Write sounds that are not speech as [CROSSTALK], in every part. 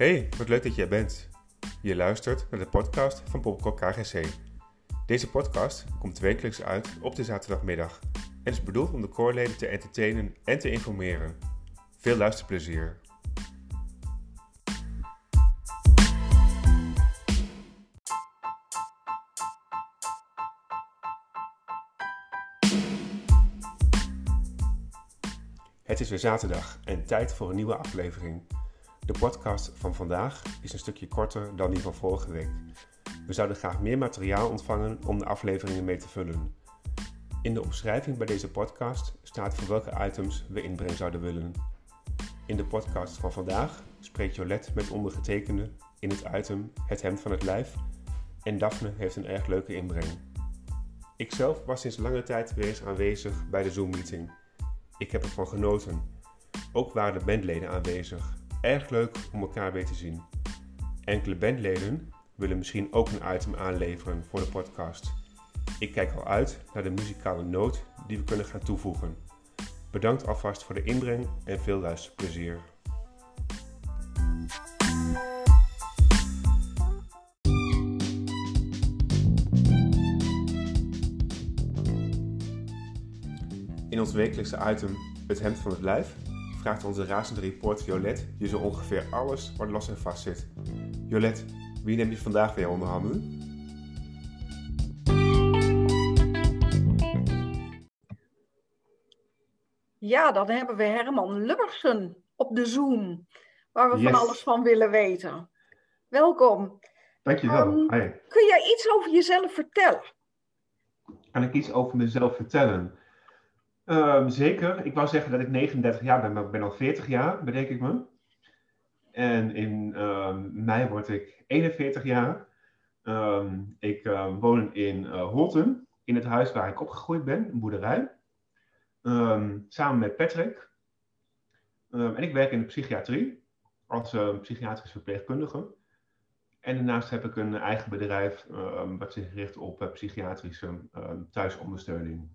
Hey, wat leuk dat jij bent. Je luistert naar de podcast van Popcorn KGC. Deze podcast komt wekelijks uit op de zaterdagmiddag en is bedoeld om de koorleden te entertainen en te informeren. Veel luisterplezier. Het is weer zaterdag en tijd voor een nieuwe aflevering. De podcast van vandaag is een stukje korter dan die van vorige week. We zouden graag meer materiaal ontvangen om de afleveringen mee te vullen. In de omschrijving bij deze podcast staat voor welke items we inbreng zouden willen. In de podcast van vandaag spreekt Jolette met ondergetekende in het item Het hemd van het lijf en Daphne heeft een erg leuke inbreng. Ikzelf was sinds lange tijd weer aanwezig bij de Zoom-meeting. Ik heb ervan genoten. Ook waren de bandleden aanwezig. Erg leuk om elkaar weer te zien. Enkele bandleden willen misschien ook een item aanleveren voor de podcast. Ik kijk al uit naar de muzikale noot die we kunnen gaan toevoegen. Bedankt alvast voor de inbreng en veel luisterplezier. In ons wekelijkse item Het hemd van het lijf vraagt onze razende reporter Jolet je zo ongeveer alles wat los en vast zit. Jolet, wie neem je vandaag weer onder handen? Ja, dan hebben we Herman Lubbersen op de Zoom, waar we Yes. van alles van willen weten. Welkom. Dankjewel. Hi. Kun jij iets over jezelf vertellen? Kan ik iets over mezelf vertellen? Ehm, zeker. Ik wou zeggen dat ik 39 jaar ben, maar ik ben al 40 jaar, bedenk ik me. En in ehm, mei word ik 41 jaar. Ehm, ik ehm, woon in eh, Holten, in het huis waar ik opgegroeid ben, een boerderij. Samen met Patrick. En ik werk in de psychiatrie als eh, psychiatrisch verpleegkundige. En daarnaast heb ik een eigen bedrijf wat zich richt op eh, psychiatrische thuisondersteuning.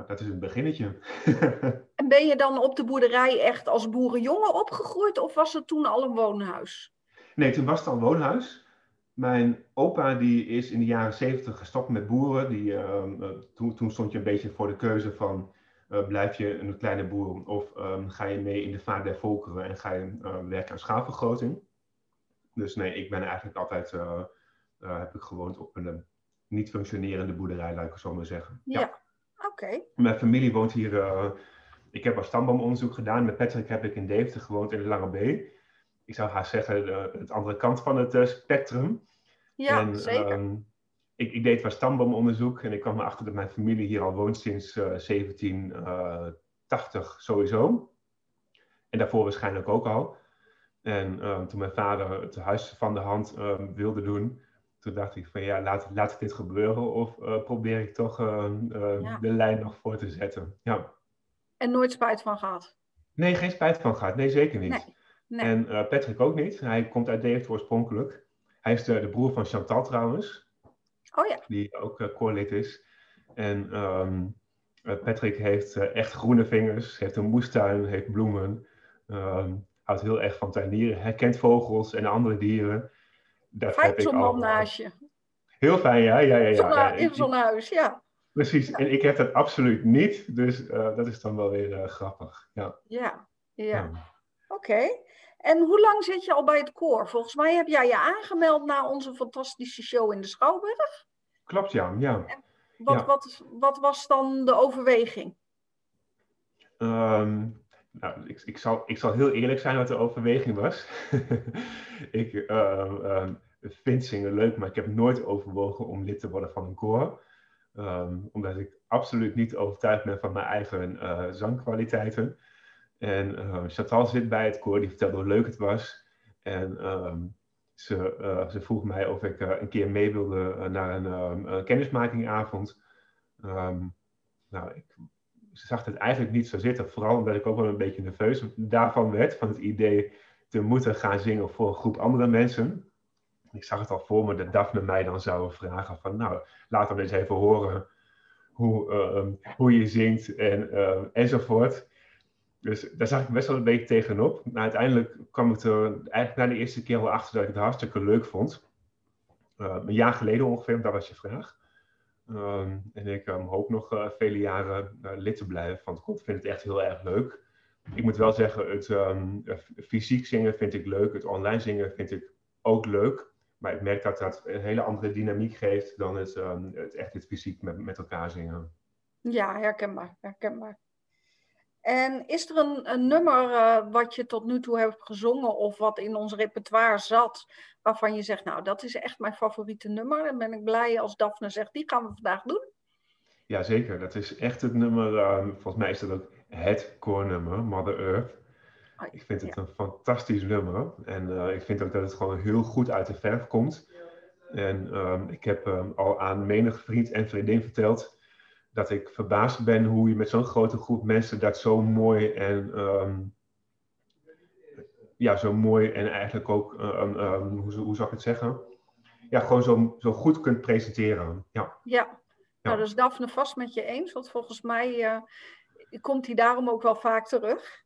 Nou, dat is een beginnetje. [LAUGHS] En ben je dan op de boerderij echt als boerenjongen opgegroeid of was het toen al een woonhuis? nee, toen was het al een woonhuis. Mijn opa die is in de jaren zeventig gestopt met boeren. Die, ehm, eh, toen, toen stond je een beetje voor de keuze van... eh, blijf je een kleine boer of ehm, ga je mee in de vaart der volkeren en ga je eh, werken aan schaalvergroting? Dus nee, ik ben eigenlijk altijd... eh, heb ik gewoond op een niet functionerende boerderij, laat ik het zo maar zeggen. Ja. Oké. Mijn familie woont hier. eh, ik heb al stamboomonderzoek gedaan. Met Patrick heb ik in Deventer gewoond in de Lange B. Ik zou haast zeggen, de, het andere kant van het eh, spectrum. Ja, en, zeker. ehm, ik, ik deed wat stamboomonderzoek en ik kwam erachter dat mijn familie hier al woont sinds eh 1780 sowieso. En daarvoor waarschijnlijk ook al. En ehm, toen mijn vader het huis van de hand ehm, wilde doen, toen dacht ik van ja, laat, laat ik dit gebeuren of eh, probeer ik toch ehm, eh, Ja. de lijn nog voor te zetten. Ja. En nooit spijt van gehad? Nee, geen spijt van gehad. Nee, zeker niet. Nee. Nee. En eh, Patrick ook niet. Hij komt uit Deventer oorspronkelijk. Hij is de, de broer van Chantal trouwens, Oh ja. die ook uh, is. En ehm, eh, Patrick heeft echt groene vingers, heeft een moestuin, heeft bloemen. ehm, houdt heel erg van tuinieren, herkent vogels en andere dieren. Dat Fijn heb ik man naast je. Heel fijn, ja. ja, ja, ja, ja. in zo'n huis, ja. Precies, en ik heb dat absoluut niet. Dus eh, dat is dan wel weer eh, grappig. Ja. Ja, ja. Oké. En hoe lang zit je al bij het koor? Volgens mij heb jij je aangemeld na onze fantastische show in de Schouwburg. Klopt, ja. ja. Wat, Ja. wat, wat was dan de overweging? Ehm, nou, ik, ik, zal, ik zal heel eerlijk zijn wat de overweging was. [LAUGHS] ik ehm, ehm, vind zingen leuk, maar ik heb nooit overwogen om lid te worden van een koor. Ehm, omdat ik absoluut niet overtuigd ben van mijn eigen eh, zangkwaliteiten. En Chantal zit bij het koor, die vertelde hoe leuk het was. En ze, eh, ze vroeg mij of ik eh, een keer mee wilde naar een kennismakingavond. Nou, ik zag het eigenlijk niet zo zitten. Vooral omdat ik ook wel een beetje nerveus daarvan werd. Van het idee te moeten gaan zingen voor een groep andere mensen. Ik zag het al voor me dat Daphne mij dan zou vragen van... Nou, laat dan eens even horen hoe, eh, hoe je zingt en, eh, enzovoort. dus daar zag ik best wel een beetje tegenop. Maar uiteindelijk kwam ik er eigenlijk na de eerste keer wel achter dat ik het hartstikke leuk vond. Uh, een jaar geleden ongeveer, dat was je vraag. Ehm, en ik um, hoop nog uh, vele jaren uh, lid te blijven, want ik vind het echt heel erg leuk. Ik moet wel zeggen, het um, fysiek zingen vind ik leuk, het online zingen vind ik ook leuk. Maar ik merk dat dat een hele andere dynamiek geeft dan het, het echt het fysiek met, met elkaar zingen. Ja, herkenbaar, herkenbaar. En is er een, een nummer uh, wat je tot nu toe hebt gezongen of wat in ons repertoire zat, waarvan je zegt, nou, dat is echt mijn favoriete nummer. En ben ik blij als Daphne zegt, die gaan we vandaag doen. Jazeker, dat is echt het nummer, uh, volgens mij is dat ook het koornummer, Mother Earth. Oh, ik vind het ja. een fantastisch nummer en uh, ik vind ook dat het gewoon heel goed uit de verf komt. En um, ik heb um, al aan menig vriend en vriendin verteld dat ik verbaasd ben hoe je met zo'n grote groep mensen dat zo mooi en um, ja, zo mooi en eigenlijk ook, um, um, hoe, hoe zou ik het zeggen? Ja, gewoon zo, zo goed kunt presenteren. Ja. ja. Nou, dat is Daphne vast met je eens, want volgens mij uh, komt hij daarom ook wel vaak terug.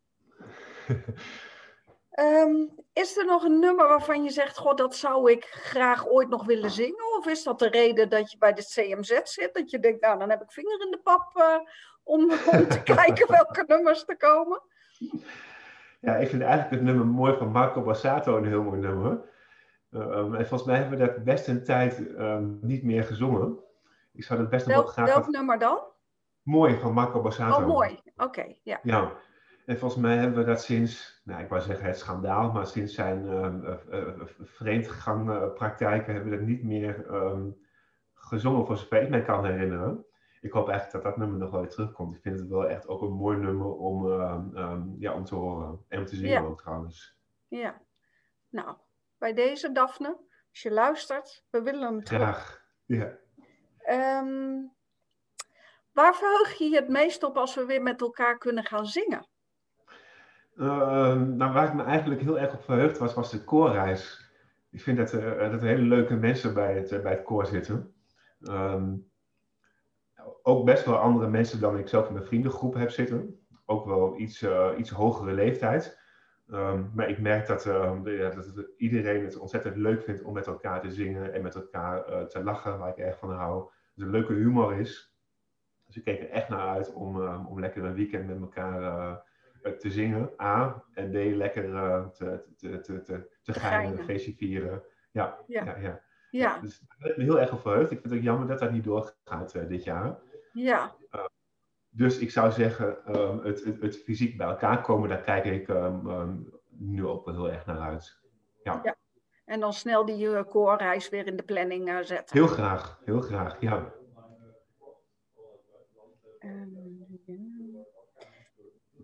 [LAUGHS] Um, is er nog een nummer waarvan je zegt, god, dat zou ik graag ooit nog willen zingen? Of is dat de reden dat je bij de CMZ zit? Dat je denkt, nou, dan heb ik vinger in de pap uh, om, [LAUGHS] om te kijken welke nummers er komen? Ja, ik vind eigenlijk het nummer mooi van Marco Bassato een heel mooi nummer. Um, en volgens mij hebben we dat best een tijd um, niet meer gezongen. Ik zou dat best nog wel graag... Welk nummer dan? Mooi, van Marco Bassato. Oh, mooi. Oké, okay, ja. Ja. En volgens mij hebben we dat sinds, nou, ik wou zeggen het schandaal, maar sinds zijn uh, uh, uh, vreemdgangpraktijken hebben we dat niet meer um, gezongen, voor zover ik mij kan herinneren. Ik hoop eigenlijk dat dat nummer nog wel weer terugkomt. Ik vind het wel echt ook een mooi nummer om, um, ja, om te horen en om te zingen ja. ook trouwens. Ja, nou, bij deze Daphne, als je luistert, we willen hem terug. Graag, ja. Um, waar verheug je je het meest op als we weer met elkaar kunnen gaan zingen? Uh, nou, waar ik me eigenlijk heel erg op verheugd was, was de koorreis. Ik vind dat, uh, dat er hele leuke mensen bij het, uh, bij het koor zitten. Um, ook best wel andere mensen dan ik zelf in mijn vriendengroep heb zitten. Ook wel iets, uh, iets hogere leeftijd. Um, maar ik merk dat, ja, dat iedereen het ontzettend leuk vindt om met elkaar te zingen en met elkaar te lachen, waar ik erg van hou. Dat er leuke humor is. Dus ik keek er echt naar uit om, om lekker een weekend met elkaar te zingen, A. En B, lekker uh, te, te, te, te, te geinen. Ja, ja. ja, ja. ja. Dus ik ben heel erg verheugd. Ik vind het ook jammer dat dat niet doorgaat uh, dit jaar. Ja. Uh, dus ik zou zeggen, um, het, het, het, fysiek bij elkaar komen, daar kijk ik um, um, nu ook wel heel erg naar uit. Ja. ja. En dan snel die koorreis weer in de planning zetten. Heel graag, heel graag, ja.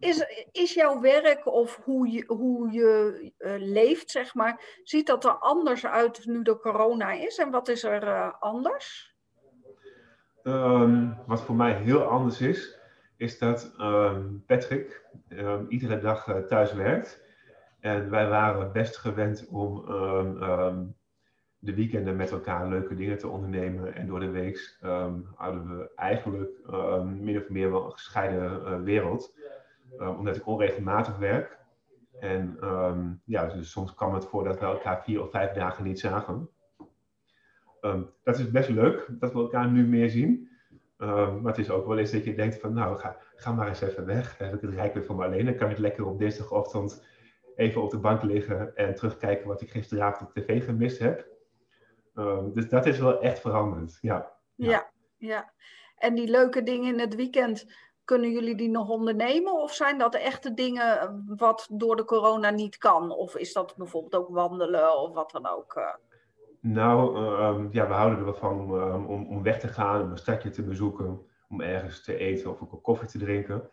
Is, is jouw werk of hoe je, hoe je uh, leeft, zeg maar, ziet dat er anders uit nu de corona is? En wat is er uh, anders? Um, wat voor mij heel anders is, is dat um, Patrick um, iedere dag uh, thuis werkt. En wij waren best gewend om de weekenden met elkaar leuke dingen te ondernemen. En door de week hadden we eigenlijk min of meer wel een gescheiden wereld. Um, omdat ik onregelmatig werk. En um, ja, dus soms kwam het voor dat we elkaar vier of vijf dagen niet zagen. Um, dat is best leuk dat we elkaar nu meer zien. maar het is ook wel eens dat je denkt van nou, ga, ga maar eens even weg. Heb ik het rijk weer voor me alleen. Dan kan ik lekker op dinsdagochtend even op de bank liggen en terugkijken wat ik gisteravond op tv gemist heb. dus dat is wel echt veranderd. Ja. ja, ja. En die leuke dingen in het weekend, kunnen jullie die nog ondernemen? Of zijn dat echte dingen eh, wat door de corona niet kan? Of is dat bijvoorbeeld ook wandelen of wat dan ook? Uh... Nou, uh, ja, we houden er wel van om, om, om, weg te gaan, om een stadje te bezoeken, om ergens te eten of een koffie te drinken.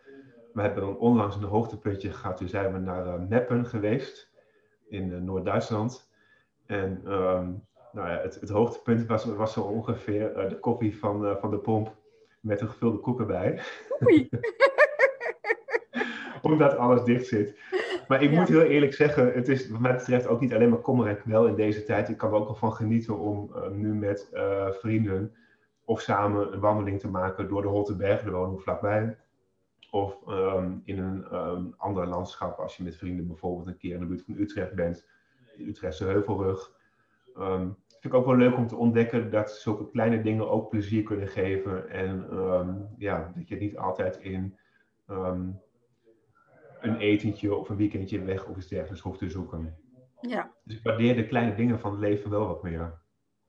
We hebben onlangs een hoogtepuntje gehad. Toen zijn we naar uh, Meppen geweest in Noord-Duitsland. En um, nou ja, het, het, hoogtepunt was, was zo ongeveer de koffie van, van de pomp met een gevulde koek erbij. Oei. [LAUGHS] Omdat alles dicht zit. Maar ik ja. moet heel eerlijk zeggen, het is wat mij betreft ook niet alleen maar kommer en kwel in deze tijd. Ik kan er ook wel van genieten om uh, nu met uh, vrienden of samen een wandeling te maken door de Holtenberg, de woning vlakbij. Of ehm, in een ehm, ander landschap, als je met vrienden bijvoorbeeld een keer in de buurt van Utrecht bent, de Utrechtse Heuvelrug. Um, ik ook wel leuk om te ontdekken dat zulke kleine dingen ook plezier kunnen geven. En ja, dat je niet altijd in een etentje of een weekendje weg of iets dergelijks hoeft te zoeken. Ja. Dus ik waardeer de kleine dingen van het leven wel wat meer.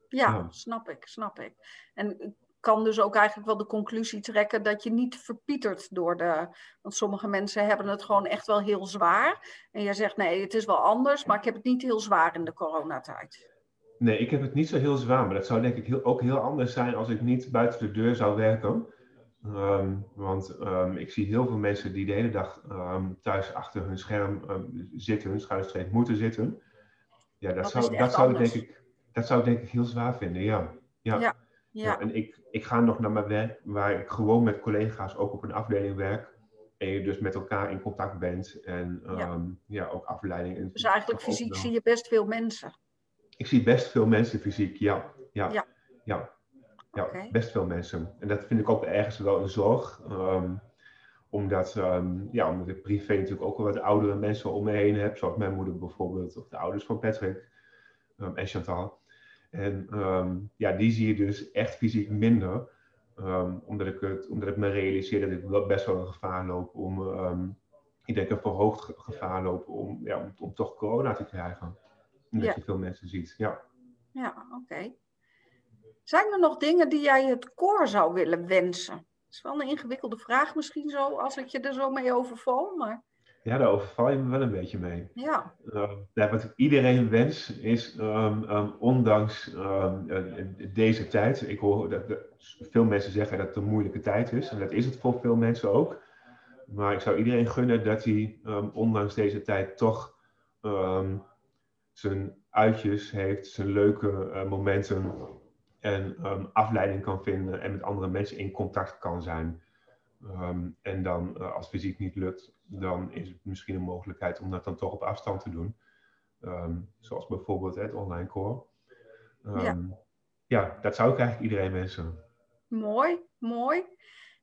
Ja, snap ik, snap ik. En kan dus ook eigenlijk wel de conclusie trekken dat je niet verpietert door de. Want sommige mensen hebben het gewoon echt wel heel zwaar. En jij zegt nee, het is wel anders, maar ik heb het niet heel zwaar in de coronatijd. Nee, ik heb het niet zo heel zwaar, maar dat zou denk ik heel, ook heel anders zijn als ik niet buiten de deur zou werken. Ehm, want ehm, ik zie heel veel mensen die de hele dag ehm, thuis achter hun scherm zitten, hun schuinstreep moeten zitten. Ja, dat, zou, dat, zou ik denk ik, dat zou ik denk ik heel zwaar vinden, ja. ja. ja. Ja. en ik, ik ga nog naar mijn werk, waar ik gewoon met collega's ook op een afdeling werk. En je dus met elkaar in contact bent. En ja, ja ook afleiding. En dus eigenlijk fysiek zie je best veel mensen. Ik zie best veel mensen fysiek, ja. Ja, ja. ja. ja best veel mensen. En dat vind ik ook ergens wel een zorg. Um, omdat, um, ja, omdat ik privé natuurlijk ook wel wat oudere mensen om me heen heb. Zoals mijn moeder bijvoorbeeld. Of de ouders van Patrick um, en Chantal. En ehm, ja, die zie je dus echt fysiek minder. Ehm, omdat, ik het, omdat ik me realiseer dat ik wel best wel een gevaar loop om, ik denk een verhoogd gevaar loop om, ja, om, om toch corona te krijgen. Omdat je veel mensen ziet, ja. Ja, oké. Zijn er nog dingen die jij het koor zou willen wensen? Dat is wel een ingewikkelde vraag misschien zo, als ik je er zo mee overval, maar... Ja, daar overval je me wel een beetje mee. Ja. Uh, wat iedereen wens is, um, um, ondanks um, deze tijd, ik hoor dat, veel mensen zeggen dat het een moeilijke tijd is, en dat is het voor veel mensen ook. Maar ik zou iedereen gunnen dat hij, ondanks deze tijd, toch zijn uitjes heeft, zijn leuke uh, momenten en afleiding kan vinden en met andere mensen in contact kan zijn. en dan, uh, als fysiek niet lukt, dan is het misschien een mogelijkheid om dat dan toch op afstand te doen. Ehm, zoals bijvoorbeeld het online core. Ja. ja, dat zou ik eigenlijk iedereen wensen. Mooi, mooi.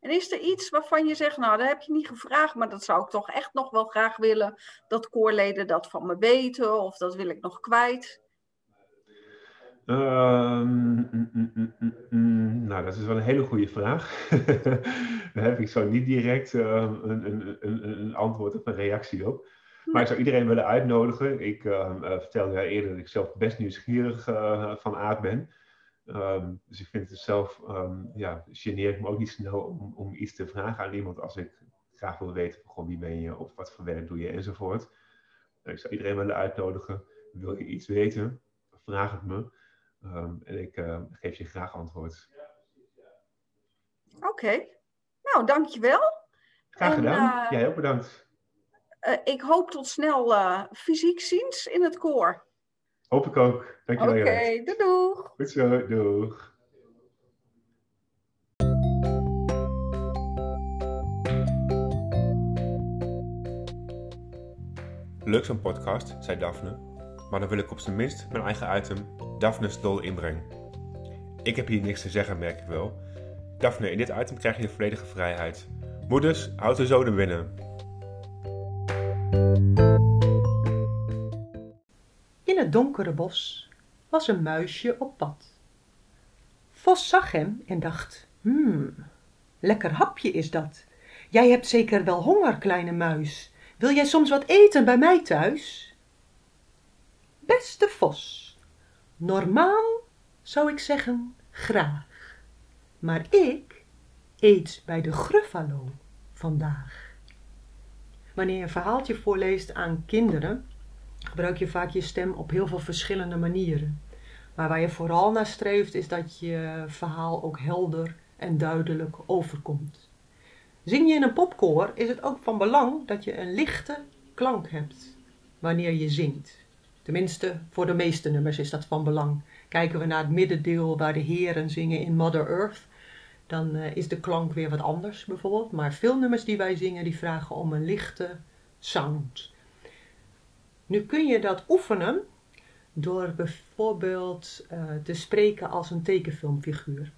En is er iets waarvan je zegt, nou, dat heb je niet gevraagd, maar dat zou ik toch echt nog wel graag willen dat koorleden dat van me weten, of dat wil ik nog kwijt? Um, nou, dat is wel een hele goede vraag. [LAUGHS] Daar heb ik zo niet direct uh, een, een, een, een, antwoord of een reactie op. Maar ik zou iedereen willen uitnodigen. Ik uh, vertelde ja eerder dat ik zelf best nieuwsgierig uh, van aard ben. Um, dus ik vind het zelf, um, ja, geneer ik me ook niet snel om, om iets te vragen aan iemand als ik graag wil weten van wie ben je, of wat voor werk doe je enzovoort. ik zou iedereen willen uitnodigen. Wil je iets weten? Vraag het me. Um, en ik uh, geef je graag antwoord. Oké. Okay. Nou, dankjewel. Graag gedaan. Uh, Jij ook bedankt. Uh, ik hoop tot snel fysiek ziens in het koor. Hoop ik ook. Dankjewel. Oké, okay, doeg. Goed zo, doeg. Leuk zo'n podcast, zei Daphne maar dan wil ik op zijn minst mijn eigen item Daphne's Dol inbrengen. Ik heb hier niks te zeggen, merk ik wel. Daphne, in dit item krijg je de volledige vrijheid. Moeders, houd de zoden binnen. In het donkere bos was een muisje op pad. Vos zag hem en dacht, hmm, lekker hapje is dat. Jij hebt zeker wel honger, kleine muis. Wil jij soms wat eten bij mij thuis? Beste vos, normaal zou ik zeggen graag, maar ik eet bij de Gruffalo vandaag. Wanneer je een verhaaltje voorleest aan kinderen, gebruik je vaak je stem op heel veel verschillende manieren. Maar waar je vooral naar streeft is dat je verhaal ook helder en duidelijk overkomt. Zing je in een popkoor is het ook van belang dat je een lichte klank hebt wanneer je zingt. Tenminste, voor de meeste nummers is dat van belang. Kijken we naar het middendeel waar de heren zingen in Mother Earth, dan uh, is de klank weer wat anders bijvoorbeeld. Maar veel nummers die wij zingen, die vragen om een lichte sound. Nu kun je dat oefenen door bijvoorbeeld eh, te spreken als een tekenfilmfiguur.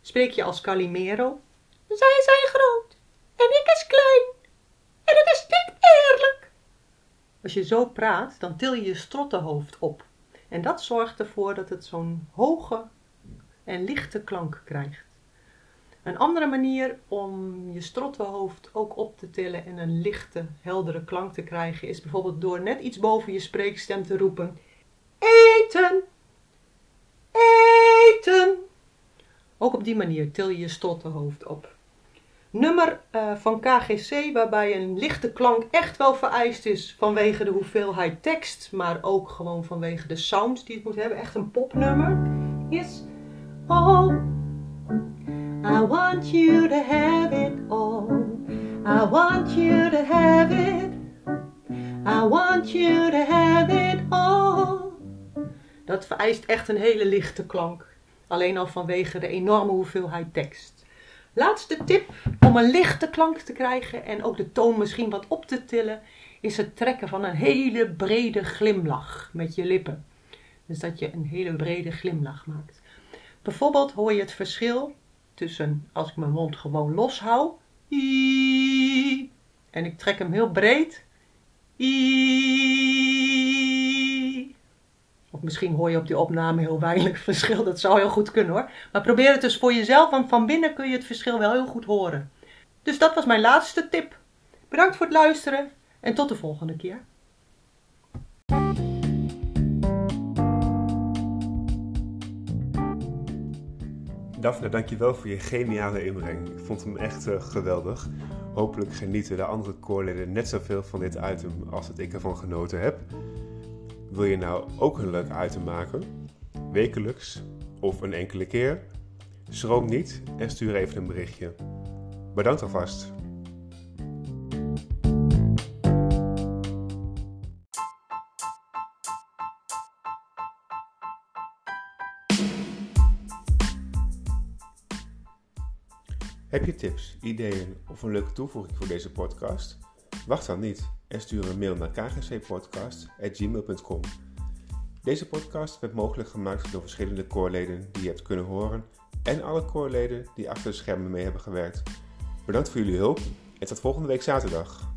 Spreek je als Calimero. Zij zijn groot en ik is klein en het is niet eerlijk. Als je zo praat, dan til je je strottenhoofd op. En dat zorgt ervoor dat het zo'n hoge en lichte klank krijgt. Een andere manier om je strottenhoofd ook op te tillen en een lichte, heldere klank te krijgen is bijvoorbeeld door net iets boven je spreekstem te roepen: Eten! Eten! Ook op die manier til je je strottenhoofd op. Nummer uh, van KGC waarbij een lichte klank echt wel vereist is vanwege de hoeveelheid tekst, maar ook gewoon vanwege de sound die het moet hebben, echt een popnummer, is Oh, I want you to have it all. I want you to have it. I want you to have it all. Dat vereist echt een hele lichte klank. Alleen al vanwege de enorme hoeveelheid tekst. Laatste tip om een lichte klank te krijgen en ook de toon misschien wat op te tillen, is het trekken van een hele brede glimlach met je lippen. Dus dat je een hele brede glimlach maakt. Bijvoorbeeld hoor je het verschil tussen als ik mijn mond gewoon los hou en ik trek hem heel breed. Of misschien hoor je op die opname heel weinig verschil. Dat zou heel goed kunnen hoor. Maar probeer het dus voor jezelf, want van binnen kun je het verschil wel heel goed horen. Dus dat was mijn laatste tip. Bedankt voor het luisteren en tot de volgende keer. Daphne, dankjewel voor je geniale inbreng. Ik vond hem echt uh, geweldig. Hopelijk genieten de andere koorleden net zoveel van dit item als dat ik ervan genoten heb. Wil je nou ook een leuk item maken? Wekelijks of een enkele keer? Schroom niet en stuur even een berichtje. Bedankt alvast. Heb je tips, ideeën of een leuke toevoeging voor deze podcast? Wacht dan niet en stuur een mail naar kgcpodcast.gmail.com. Deze podcast werd mogelijk gemaakt door verschillende koorleden die je hebt kunnen horen en alle koorleden die achter de schermen mee hebben gewerkt. Bedankt voor jullie hulp en tot volgende week zaterdag.